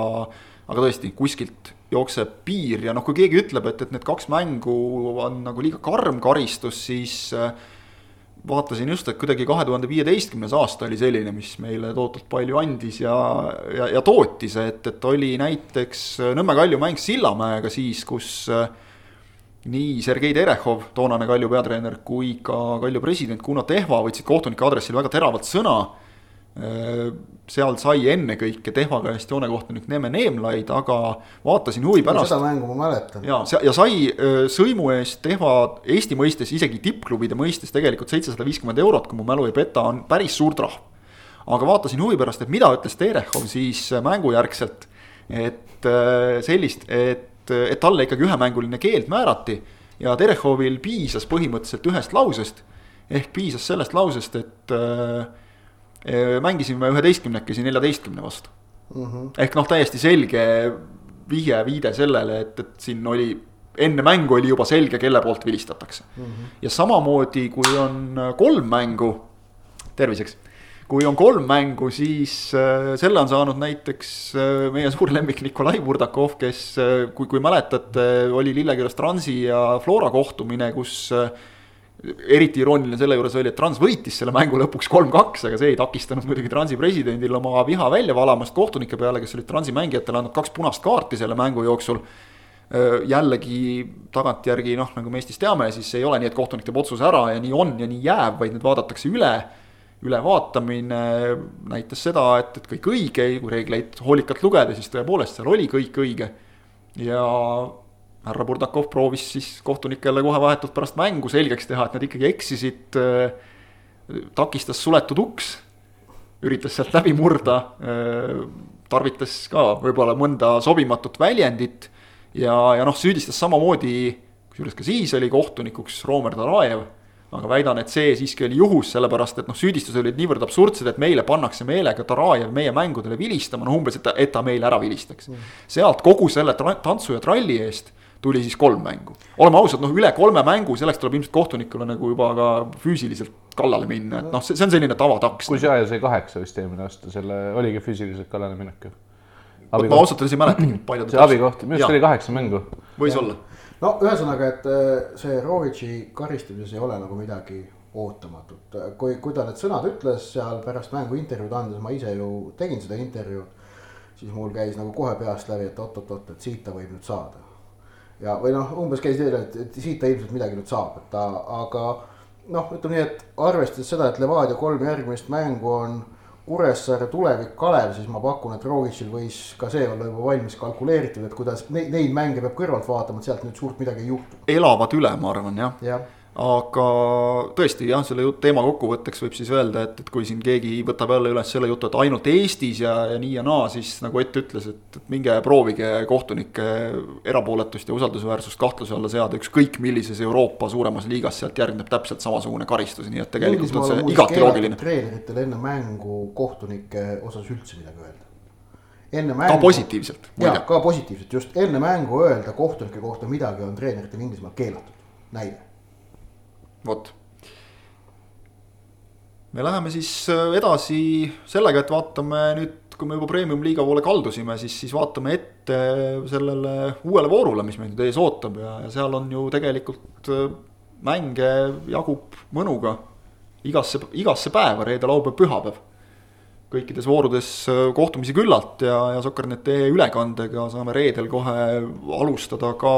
A: aga tõesti kuskilt jookseb piir ja noh, kui keegi ütleb, et, et need kaks mängu on nagu liiga karm karistus, siis äh, vaatasin just, et kuidagi kahe tuhande viieteistkümnes aasta oli selline, mis meile tohutult palju andis ja, ja, ja tootis, et, et oli näiteks Nõmme Kalju mäng Sillamäega siis, kus äh, nii Sergei Terehov, toonane Kalju peatreener, kui ka Kalju president Kuno Tehva võtsid kohtunike aadressil väga teravalt sõna Äh, seal sai ennekõike Tehva käest joonekohtunik Neeme Neemlaid, aga vaatasin huvi pärast.
C: seda mängu ma mäletan.
A: ja, ja sai äh, sõimu eest Tehva Eesti mõistes, isegi tippklubide mõistes tegelikult seitsesada viiskümmend eurot, kui mu mälu ei peta, on päris suur trahv. aga vaatasin huvi pärast, et mida ütles Terehov siis äh, mängujärgselt, et sellist, et, et talle ikkagi ühemänguline keeld määrati ja Terehovil piisas põhimõtteliselt ühest lausest ehk piisas sellest lausest, et äh, mängisime üheteistkümnekesi neljateistkümne vastu mm. -hmm. ehk noh, täiesti selge vihje, viide sellele, et, et siin oli enne mängu oli juba selge, kelle poolt vilistatakse mm. -hmm. ja samamoodi, kui on kolm mängu, terviseks. kui on kolm mängu, siis äh, selle on saanud näiteks äh, meie suur lemmik Nikolai Vurdakov, kes äh,, kui, kui mäletate, oli Lillekülas Transi ja Flora kohtumine, kus äh, eriti irooniline selle juures oli, et Trans võitis selle mängu lõpuks kolm-kaks, aga see ei takistanud muidugi Transi presidendil oma viha välja valamast kohtunike peale, kes olid Transi mängijatele andnud kaks punast kaarti selle mängu jooksul. jällegi tagantjärgi noh, nagu me Eestis teame, siis ei ole nii, et kohtunik teeb otsuse ära ja nii on ja nii jääb, vaid need vaadatakse üle. ülevaatamine näitas seda, et, et kõik õige, kui reegleid hoolikalt lugeda, siis tõepoolest seal oli kõik õige. ja härra Burdakov proovis siis kohtunikele kohe vahetult pärast mängu selgeks teha, et nad ikkagi eksisid. takistas suletud uks, üritas sealt läbi murda. tarvitas ka võib-olla mõnda sobimatut väljendit ja, ja noh, süüdistas samamoodi, kusjuures ka siis oli kohtunikuks Romer Tarajev aga väidan, et see siiski oli juhus, sellepärast et noh, süüdistused olid niivõrd absurdsed, et meile pannakse meelega Tarajev meie mängudele vilistama, noh umbes, et ta, et ta meile ära vilistaks mm.. sealt kogu selle tantsu ja tralli eest tuli siis kolm mängu. oleme ausad, noh üle kolme mängu, selleks tuleb ilmselt kohtunikule nagu juba ka füüsiliselt kallale minna, et noh, see, see on selline tavataks.
B: Kužaja sai kaheksa vist eelmine aasta, selle oligi füüsiliselt kallale minek ju.
A: ma ausalt öeldes ei mäletagi,
B: palju ta. see abikoht, minu arust oli kaheksa mängu.
A: võis olla
C: no ühesõnaga, et äh, see Rovitši karistamises ei ole nagu midagi ootamatut, kui, kui ta need sõnad ütles seal pärast mängu intervjuud andes, ma ise ju tegin seda intervjuud. siis mul käis nagu kohe peast läbi, et oot-oot-oot, et siit ta võib nüüd saada. Ja, või noh, umbes käis nii, et, et siit ta ilmselt midagi nüüd saab, et ta, aga noh, ütleme nii, et arvestades seda, et Levadia kolm järgmist mängu on Kuressaare tulevik Kalev, siis ma pakun, et Rogicil võis ka see olla juba valmis kalkuleeritud, et kuidas neid, neid mänge peab kõrvalt vaatama, et sealt nüüd suurt midagi ei juhtu.
A: elavad üle, ma arvan jah
C: ja
A: aga tõesti jah, selle teema kokkuvõtteks võib siis öelda, et, et kui siin keegi võtab jälle üles selle jutu, et ainult Eestis ja, ja nii ja naa, siis nagu Ott ütles, et, et minge proovige kohtunike erapooletust ja usaldusväärsust kahtluse alla seada, ükskõik millises Euroopa suuremas liigas, sealt järgneb täpselt samasugune karistus, nii et tegelikult on see igati loogiline.
C: treeneritel enne mängu kohtunike osas üldse midagi öelda.
A: enne mängu. ka positiivselt.
C: jaa, ka positiivselt, just enne mängu öelda kohtunike kohta midagi on treeneritel Inglismaal keelatud, näide
A: vot. me läheme siis äh, edasi sellega, et vaatame nüüd, kui me juba premium-liiga poole kaldusime, siis, siis vaatame ette sellele uuele voorule, mis meid nüüd ees ootab ja, ja seal on ju tegelikult äh, mänge jagub mõnuga igasse, igasse päeva, reede, laupäev, pühapäev. kõikides voorudes äh, kohtumisi küllalt ja, ja Soccer.net.ee ülekandega saame reedel kohe alustada ka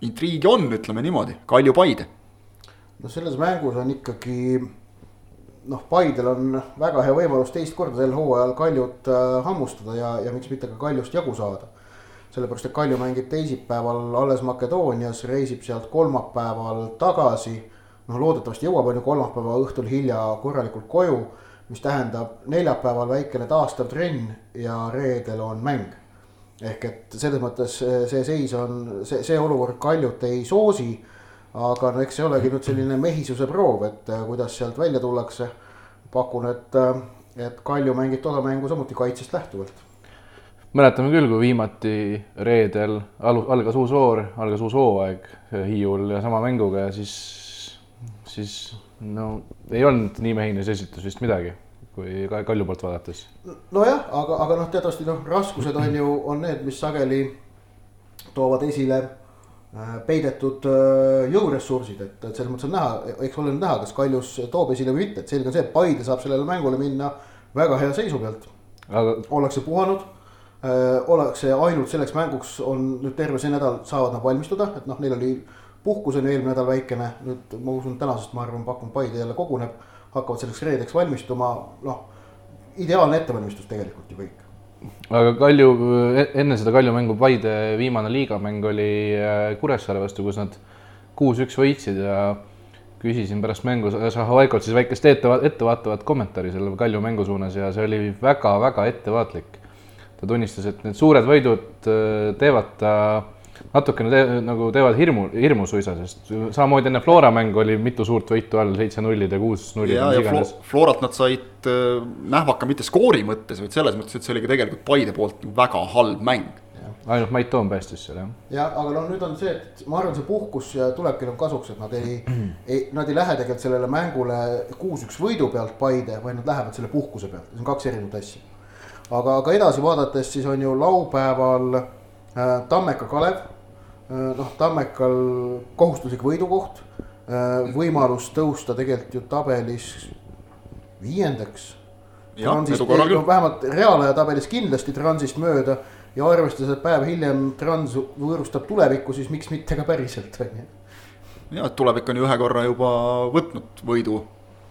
A: intriigi on, ütleme niimoodi, Kalju-Paide.
C: no selles mängus on ikkagi noh, Paidel on väga hea võimalus teist korda sel hooajal Kaljut äh, hammustada ja, ja miks mitte ka Kaljust jagu saada. sellepärast, et Kalju mängib teisipäeval alles Makedoonias, reisib sealt kolmapäeval tagasi. noh, loodetavasti jõuab on ju kolmapäeva õhtul hilja korralikult koju, mis tähendab neljapäeval väikene taastav trenn ja reedel on mäng ehk et selles mõttes see seis on, see, see olukord Kaljut ei soosi. aga no eks see olegi nüüd selline mehisuse proov, et äh, kuidas sealt välja tullakse. pakun, et, äh, et Kalju mängib toda mängu samuti kaitsest lähtuvalt.
B: mäletame küll, kui viimati reedel alu-, algas uus voor, algas uus hooaeg Hiiul ja sama mänguga ja siis, siis no ei olnud nii mehine see esitus vist midagi kui Kalju poolt vaadates.
C: nojah, aga, aga noh, teatavasti noh, raskused on ju, on need, mis sageli toovad esile äh, peidetud äh, jõuressursid, et, et selles mõttes on näha, eks ole näha, kas Kaljus toob esile või mitte, et selge on see, et Paide saab sellele mängule minna väga hea seisu pealt aga.... ollakse puhanud äh,, ollakse ainult selleks mänguks on nüüd terve see nädal saavad nad valmistuda, et noh, neil oli puhkus on ju eelmine nädal väikene, nüüd ma usun, tänasest ma arvan, pakun Paide jälle koguneb hakkavad selleks reedeks valmistuma, noh, ideaalne ettevalmistus tegelikult ju kõik.
B: aga Kalju, enne seda Kalju mängu Paide viimane liigamäng oli äh, Kuressaare vastu, kus nad kuus-üks võitsid ja küsisin pärast mängu Šahovaikolt siis väikest ette, ettevaatavat kommentaari selle Kalju mängu suunas ja see oli väga-väga ettevaatlik. ta tunnistas, et need suured võidud äh, teevad ta natukene te, nagu teevad hirmu, hirmu suisa, sest samamoodi enne Flora mängu oli mitu suurt võitu all, seitse nullid ja kuus nullid.
A: ja, ja Flo Florat nad said äh, nähvaka mitte skoori mõttes, vaid selles mõttes, et see oli ka tegelikult Paide poolt väga halb mäng.
B: ainult Mait Toom päästis seal jah.
C: ja aga noh, nüüd on see, et ma arvan, see puhkus tulebki nagu kasuks, et nad ei ei, nad ei lähe tegelikult sellele mängule kuus-üks võidu pealt Paide, vaid nad lähevad selle puhkuse pealt, see on kaks erinevat asja. aga, aga edasi vaadates siis on ju laupäeval Äh, Tammeka Kalev, noh, Tammekal kohustuslik võidukoht, äh, võimalus tõusta tegelikult ju tabelis viiendaks. No, vähemalt reaalaja tabelis kindlasti Transist mööda ja arvestades, et päev hiljem Trans võõrustab tulevikku, siis miks mitte ka päriselt, on ju.
A: ja, et tulevik on ju ühe korra juba võtnud võidu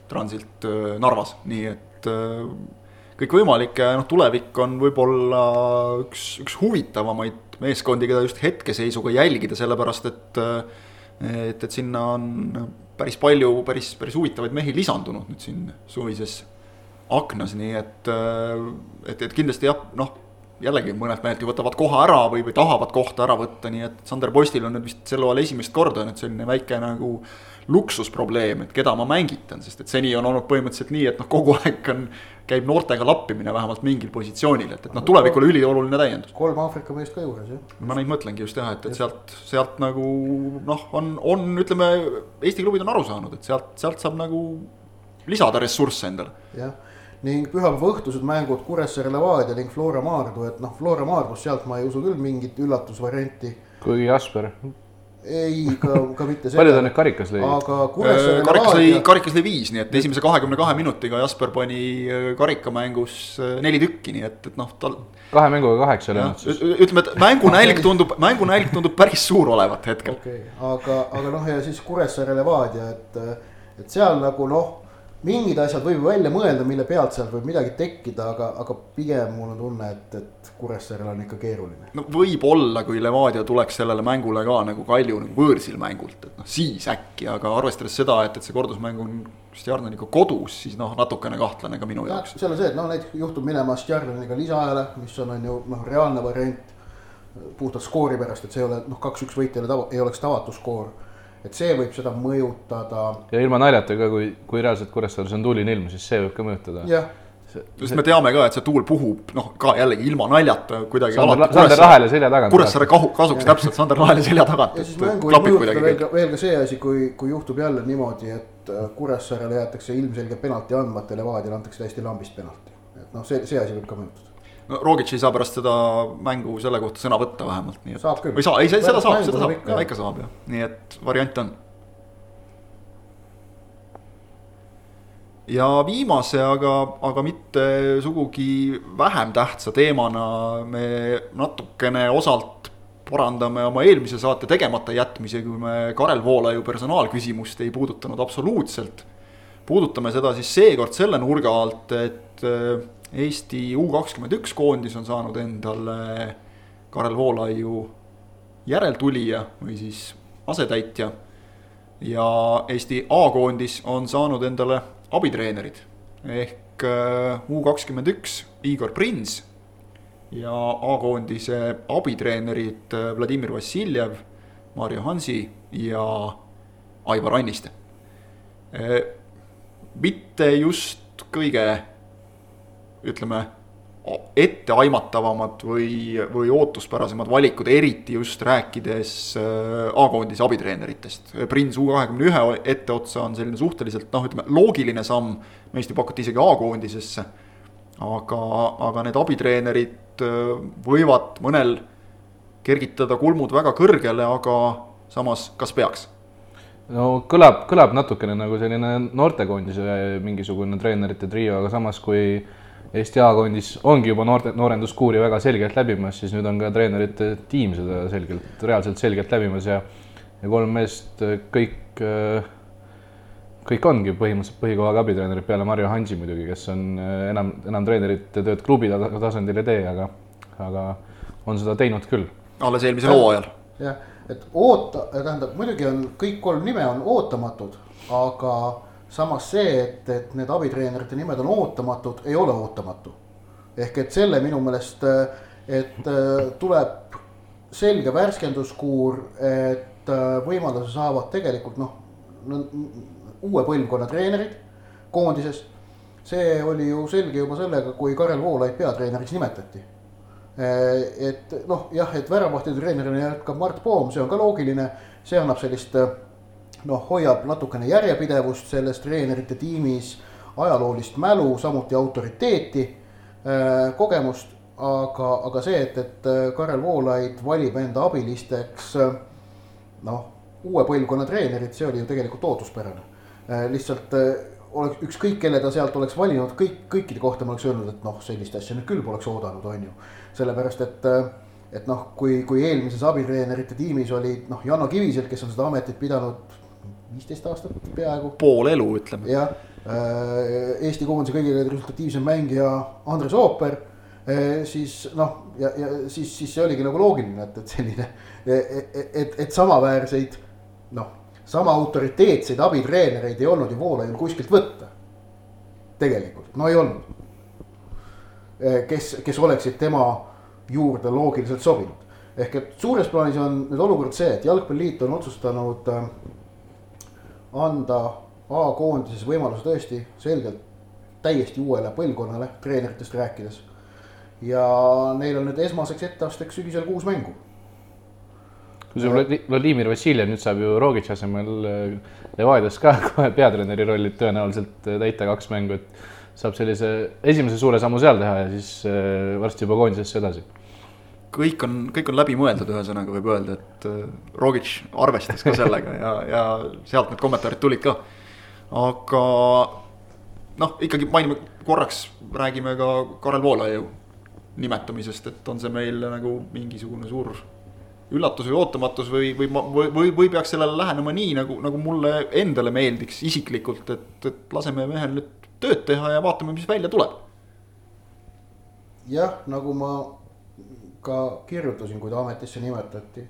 A: Transilt Narvas, nii et kõikvõimalik ja noh, tulevik on võib-olla üks, üks huvitavamaid meeskondi, keda just hetkeseisuga jälgida, sellepärast et. et, et sinna on päris palju päris, päris huvitavaid mehi lisandunud nüüd siin suvises aknas, nii et, et, et kindlasti jah, noh jällegi mõned mehed ju võtavad koha ära või, või tahavad kohta ära võtta, nii et Sander Postil on nüüd vist sel hooajal esimest korda nüüd selline väike nagu luksusprobleem, et keda ma mängitan, sest et seni on olnud põhimõtteliselt nii, et noh, kogu aeg on, käib noortega lappimine vähemalt mingil positsioonil, et, et noh, tulevikul ülioluline täiendus.
C: kolm Aafrika meest ka juures,
A: jah. ma neid mõtlengi just jah, et, et sealt, sealt nagu noh, on, on, ütleme, Eesti klubid on aru saanud, et sealt, sealt saab nagu lisada ressursse endale.
C: jah ning pühapäeva õhtused mängud Kuressaare Levadia ning Flora Maardu, et noh, Flora Maardus, sealt ma ei usu küll mingit üllatusvarianti.
B: kuigi Jasper.
C: Ei, ka, ka mitte
B: seda. palju ta nüüd karikas lõi?
C: aga Kuressaare
A: äh, karikas lõi, karikas lõi viis, nii et esimese kahekümne kahe minutiga Jasper pani äh, karikamängus äh, neli tükki, nii et, et noh, tal.
B: kahe mänguga kaheksa löönud
A: siis. ütleme, et mängunälg tundub, mängunälg tundub päris suur olevat hetkel.
C: okei okay., aga, aga noh, ja siis Kuressaare Levadia, et, et seal nagu noh mingid asjad võib välja mõelda, mille pealt sealt võib midagi tekkida, aga, aga pigem mul on tunne, et, et Kuressaarel on ikka keeruline.
A: no võib-olla, kui Levadia tuleks sellele mängule ka nagu Kalju nagu võõrsil mängult, et noh, siis äkki, aga arvestades seda, et, et see kordusmäng on Stjarnaniga kodus, siis noh, natukene kahtlane ka minu jaoks.
C: seal on see, et noh, näiteks juhtub minema Stjarnaniga lisaajale, mis on, on ju noh, reaalne variant puhtalt skoori pärast, et see ei ole noh, kaks-üks võit ei ole tava, ei oleks tavatu skoor et see võib seda mõjutada.
B: ja ilma naljata ka, kui, kui reaalselt Kuressaares on tuuline ilm, siis see võib ka mõjutada.
C: jah
A: sest me teame ka, et see tuul puhub, noh, ka jällegi ilma naljata kuidagi.
B: Sander, Sander Lahele selja tagant.
A: Kuressaare kahu, kasuks täpselt Sander Lahele selja tagant.
C: ja siis mängu võib mõjutada veel ka, veel ka see asi, kui, kui juhtub jälle niimoodi, et äh, Kuressaarele jäetakse ilmselge penalti andmata ja Levadiale antakse täiesti lambist penalti. et noh, see, see asi võib ka mõjutada
A: no Rogic ei saa pärast seda mängu selle kohta sõna võtta vähemalt, nii et.
C: saab küll.
A: või saa, ei seda saab, seda saab, ikka, ikka saab jah, nii et variant on. ja viimase, aga, aga mitte sugugi vähem tähtsa teemana me natukene osalt parandame oma eelmise saate tegemata jätmise, kui me Karel Voolaiu personaalküsimust ei puudutanud absoluutselt. puudutame seda siis seekord selle nurga alt, et Eesti U kakskümmend üks koondis on saanud endale Karel Voolaiu järeltulija või siis asetäitja. ja Eesti A-koondis on saanud endale abitreenerid ehk äh, U kakskümmend üks Igor Prins ja A-koondise abitreenerid äh, Vladimir Vassiljev, Marju Hansi ja Aivar Anniste. Äh, mitte just kõige ütleme, etteaimatavamad või, või ootuspärasemad valikud, eriti just rääkides äh, A-koondise abitreeneritest. Prins U kahekümne ühe etteotsa on selline suhteliselt noh, ütleme loogiline samm, meist ju pakuti isegi A-koondisesse. aga, aga need abitreenerid äh, võivad mõnel kergitada kulmud väga kõrgele, aga samas, kas peaks?
B: no kõlab, kõlab natukene nagu selline noortekoondise mingisugune treenerite trio, aga samas kui Eesti A-kondis ongi juba noorte, noorenduskuuri väga selgelt läbimas, siis nüüd on ka treenerite tiim seda selgelt, reaalselt selgelt läbimas ja ja kolm meest kõik, kõik ongi põhimõtteliselt põhikohaga abitreenerid peale Marju Hansi muidugi, kes on enam, enam treenerite tööd klubi tasandil ei tee, aga, aga on seda teinud küll.
A: alles eelmisel hooajal.
C: jah, et oota, tähendab muidugi on kõik kolm nime on ootamatud, aga samas see, et, et need abitreenerite nimed on ootamatud, ei ole ootamatu. ehk et selle minu meelest, et äh, tuleb selge värskenduskuur, et äh, võimaluse saavad tegelikult noh, uue põlvkonna treenerid koondises. see oli ju selge juba sellega, kui Karel Voolaid peatreeneriks nimetati. Äh, et noh, jah, et väravahtide treenerina jätkab Mart Poom, see on ka loogiline, see annab sellist noh, hoiab natukene järjepidevust selles treenerite tiimis, ajaloolist mälu, samuti autoriteeti, äh, kogemust, aga, aga see, et, et äh, Karel Voolaid valib enda abilisteks äh, noh, uue põlvkonna treenerid, see oli ju tegelikult ootuspärane. lihtsalt oleks ükskõik, kelle ta sealt oleks valinud, kõik, kõikide kohta ma oleks öelnud, et noh, sellist asja nüüd küll poleks oodanud, on ju. sellepärast, et, et noh, kui, kui eelmises abitreenerite tiimis oli noh, Janno Kiviselt, kes on seda ametit pidanud viisteist aastat peaaegu.
A: pool elu, ütleme.
C: jah, äh, Eesti koondise kõige resultatiivsem mängija Andres Ooper äh, siis noh, ja, ja siis, siis see oligi nagu loogiline, et, et selline, et, et, et samaväärseid noh, sama autoriteetseid abitreenereid ei olnud ju Voolaiul kuskilt võtta. tegelikult, no ei olnud. kes, kes oleksid tema juurde loogiliselt sobinud. ehk et suures plaanis on nüüd olukord see, et jalgpalliliit on otsustanud äh, anda A-koondises võimaluse tõesti selgelt täiesti uuele põlvkonnale treeneritest rääkides. ja neil on nüüd esmaseks etteasteks sügisel kuus mängu.
B: see Vladimir Vassiljev nüüd saab ju Rogitši asemel äh, Levadias ka kohe peatreeneri rolli tõenäoliselt äh, täita kaks mängu, et saab sellise esimese suure sammu seal teha ja siis varsti juba koondisesse edasi
A: kõik on, kõik on läbimõeldud, ühesõnaga võib öelda, et äh, Rogic arvestas ka sellega ja, ja sealt need kommentaarid tulid ka. aga noh, ikkagi mainime korraks, räägime ka Karel Voolaiu nimetamisest, et on see meil nagu mingisugune suur üllatus või ootamatus või, või, või, või, või peaks sellele lähenema nii, nagu, nagu mulle endale meeldiks isiklikult, et, et laseme mehel nüüd tööd teha ja vaatame, mis välja tuleb.
C: jah, nagu ma ka kirjutasin, kui ta ametisse nimetati.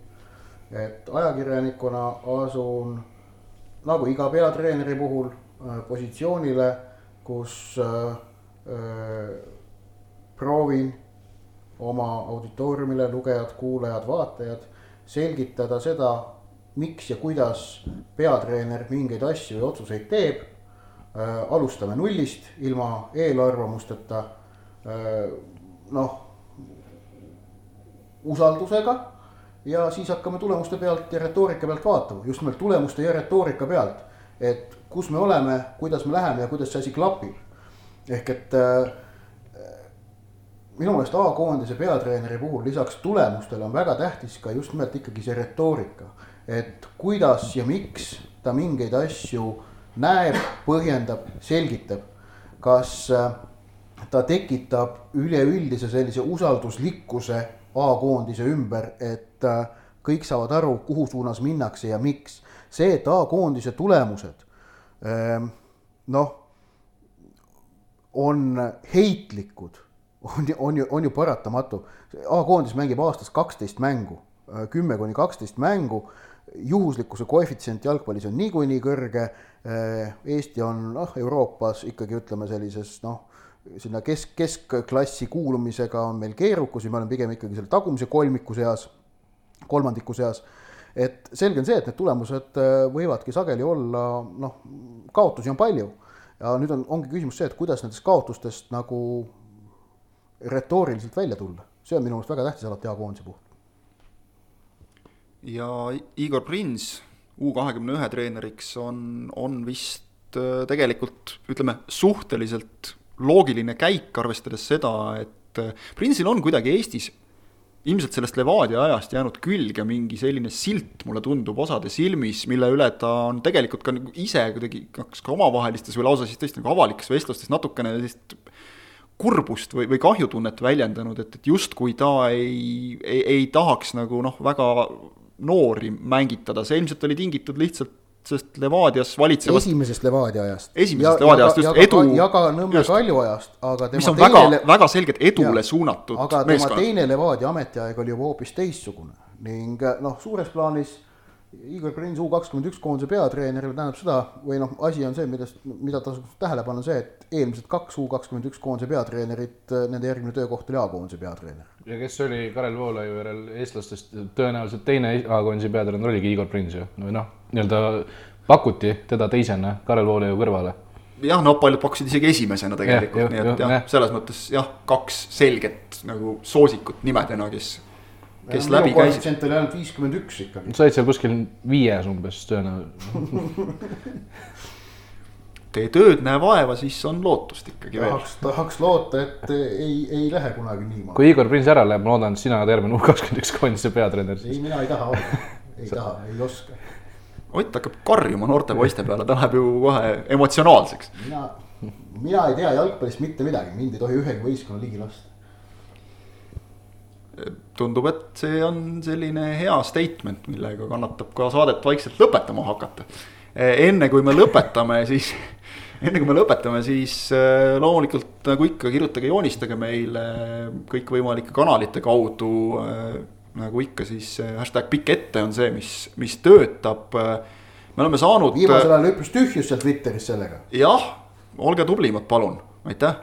C: et ajakirjanikuna asun nagu iga peatreeneri puhul äh, positsioonile, kus äh, äh, proovin oma auditooriumile, lugejad, kuulajad, vaatajad, selgitada seda, miks ja kuidas peatreener mingeid asju ja otsuseid teeb alustame nullist, ilma eelarvamusteta noh, usaldusega. ja siis hakkame tulemuste pealt ja retoorika pealt vaatama, just nimelt tulemuste ja retoorika pealt. et kus me oleme, kuidas me läheme ja kuidas see asi klapib. ehk et äh, minu meelest A-koondise peatreeneri puhul lisaks tulemustele on väga tähtis ka just nimelt ikkagi see retoorika. et kuidas ja miks ta mingeid asju näeb, põhjendab, selgitab. kas äh, ta tekitab üleüldise sellise usalduslikkuse A-koondise ümber, et äh, kõik saavad aru, kuhu suunas minnakse ja miks. see, et A-koondise tulemused ähm, noh, on heitlikud, on, on ju, on ju paratamatu. A-koondis mängib aastas kaksteist mängu, äh, kümme kuni kaksteist mängu. juhuslikkuse koefitsient jalgpallis on niikuinii kõrge. Äh, Eesti on noh, Euroopas ikkagi ütleme sellises noh sinna kesk, keskklassi kuulumisega on meil keerukusi, me oleme pigem ikkagi selle tagumise kolmiku seas, kolmandiku seas. et selge on see, et need tulemused äh, võivadki sageli olla noh, kaotusi on palju. ja nüüd on, ongi küsimus see, et kuidas nendest kaotustest nagu retooriliselt välja tulla, see on minu meelest väga tähtis alati A-koondise puhul.
A: ja Igor Prins U kahekümne ühe treeneriks on, on vist äh, tegelikult ütleme suhteliselt loogiline käik, arvestades seda, et äh, Prince'il on kuidagi Eestis ilmselt sellest Levadia ajast jäänud külge mingi selline silt, mulle tundub, osade silmis, mille üle ta on tegelikult ka nagu ise kuidagi kas ka omavahelistes või lausa siis tõesti nagu avalikes vestlustes natukene sellist kurbust või, või kahjutunnet väljendanud, et, et justkui ta ei, ei, ei tahaks nagu noh, väga noori mängitada, see ilmselt oli tingitud lihtsalt sest Levadias valitsevast.
C: esimesest Levadia ajast.
A: esimesest Levadia ajast, just edu.
C: ja ka Nõmme Kalju ajast, aga
A: mis on väga le..., väga selgelt edule ja, suunatud.
C: aga tema meeskond. teine Levadia ametiaeg oli juba hoopis teistsugune ning noh, suures plaanis Igor Prins U kakskümmend üks koondise peatreeneril tähendab seda või noh, asi on see, millest, mida tasub tähele panna, on see, et eelmised kaks U kakskümmend üks koondise peatreenerit, nende järgmine töökoht oli A-koondise peatreener.
B: ja kes oli Karel Voolaiu järel eestlastest tõenäoliselt teine A-koondise peatreener oligi Igor Prins ju, või noh, nii-öelda pakuti teda teisena Karel Voolaiu kõrvale.
A: Jah, no paljud pakkusid isegi esimesena tegelikult, nii et jah, selles mõttes jah, kaks selget nagu soosikut nimedena, kes kes läbi käisid.
C: koefitsient oli ainult viiskümmend üks ikkagi.
B: sa olid seal kuskil viies umbes tõenäoliselt
A: tee tööd, näe vaeva, siis on lootust ikkagi
C: tahaks, veel. tahaks loota, et ei, ei lähe kunagi niimoodi.
B: kui Igor Prins ära läheb, ma loodan, et sina oled järgmine U kakskümmend üks koondise peatreener
C: siis. ei, mina ei taha olla, ei taha, ei oska.
A: Ott hakkab karjuma noorte poiste peale, ta läheb ju kohe emotsionaalseks.
C: mina, mina ei tea jalgpallist mitte midagi, mind ei tohi ühegi võistkonna ligi lasta
A: tundub, et see on selline hea statement, millega kannatab ka saadet vaikselt lõpetama hakata. enne kui me lõpetame, siis, enne kui me lõpetame, siis äh, loomulikult nagu ikka, kirjutage, joonistage meile kõikvõimalike kanalite kaudu. Äh, nagu ikka, siis hashtag pikk ette on see, mis, mis töötab. me oleme saanud.
C: viimasel ajal hüppes tühjus seal Twitteris sellega.
A: jah olge tublimad, palun, aitäh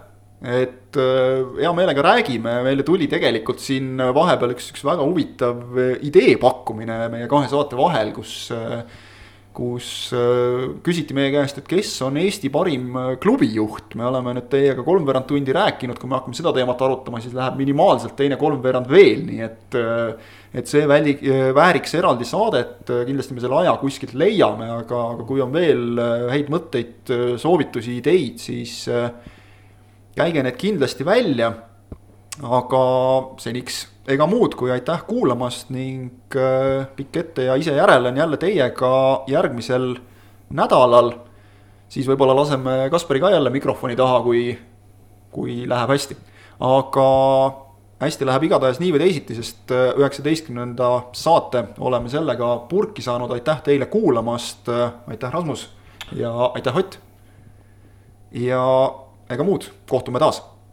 A: et hea meelega räägime, meile tuli tegelikult siin vahepeal üks, üks väga huvitav idee pakkumine meie kahe saate vahel, kus kus äh, küsiti meie käest, et kes on Eesti parim äh, klubijuht, me oleme nüüd teiega kolmveerand tundi rääkinud, kui me hakkame seda teemat arutama, siis läheb minimaalselt teine kolmveerand veel, nii et. Äh, et see väli, vääriks eraldi saadet, kindlasti me selle aja kuskilt leiame, aga, aga kui on veel häid mõtteid, soovitusi, ideid, siis käige need kindlasti välja. aga seniks ega muud kui aitäh kuulamast ning äh, pikk ette ja ise järele on jälle teiega järgmisel nädalal. siis võib-olla laseme Kaspari ka jälle mikrofoni taha, kui, kui läheb hästi. aga hästi läheb igatahes nii või teisiti, sest äh, üheksateistkümnenda saate oleme sellega purki saanud, aitäh teile kuulamast, aitäh, Rasmus ja aitäh, Ott. ja ega muud, kohtume taas